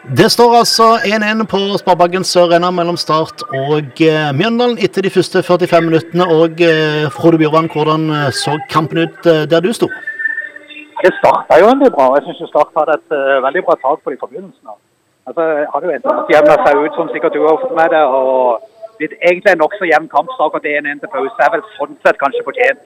Det står altså 1-1 på Sparebanken Sør-Renna mellom Start og eh, Mjøndalen etter de første 45 minuttene. Og eh, Frode Bjørvann, hvordan eh, så kampen ut eh, der du sto? Det starta jo veldig bra. Jeg syns Start hadde et uh, veldig bra tak på det i forbindelsen. da. Altså, hadde jo endelig jevna seg ut, som sikkert du har fått med deg. og blitt egentlig en nokså jevn kamp. Start 1-1 til pause er vel sånn sett kanskje fortjent.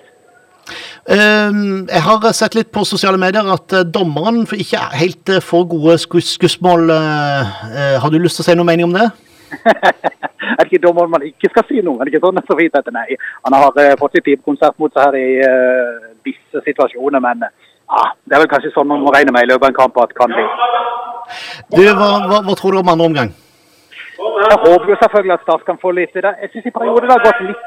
Eh, jeg har sett litt på sosiale medier at eh, dommeren ikke ikke helt for får gode skussmål. eh, eh, har du lyst til å si noe mening om det? er det ikke dommeren man ikke skal si noe? Er det ikke sånn så vidt at nei, Han har eh, fått sitt pipekonsert mot seg her i eh, visse situasjoner, men ah, det er vel kanskje sånn man må regne med i løpet av en kamp at kan bli. Du, hva, hva, hva tror du om andre omgang? Jeg håper jo selvfølgelig at Start kan få litt. Jeg syns i perioder det har gått litt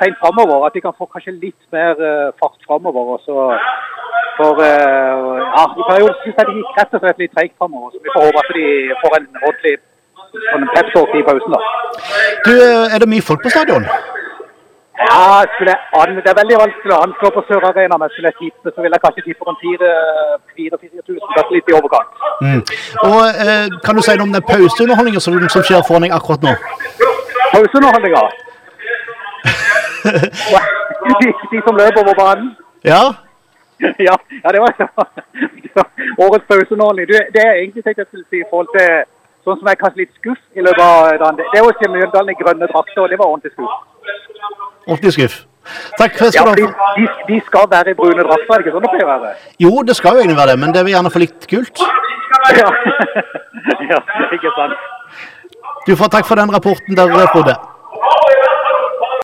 seint framover. At de kan få kanskje litt mer eh, fart framover. For eh, ja, i perioder syns jeg de gikk rett og slett litt treigt framover. Så vi får håpe at de får en ordentlig sånn pep-talk i pausen. da. Du, Er det mye folk på stadion? Ja, skulle jeg Det er veldig vanskelig å anslå på Sør Arena, men skulle jeg tippe, så vil jeg kanskje tippe rundt 4000-4000, kanskje litt i overkant. Mm. Og eh, Kan du si noe om den pauseunderholdninga som, som skjer foran deg akkurat nå? Pauseunderholdninga. de, de som løper over banen. Ja? ja, ja, det var, årets pauseunderholdning. Det jeg egentlig tenkte jeg skulle si i forhold til sånn som jeg kanskje litt skuff i løpet av dagen, det er jo Mjøndalen i grønne drakter, og det var ordentlig skuff. Ordentlig skuff. Takk skal ja, du de, ha. de, de skal være i brune drakter, er ikke sånn det pleier å være? Jo, det skal jo egentlig være det, men det vil gjerne få litt kult. Ja, ja ikke sant. Du får takk for den rapporten der, Frode.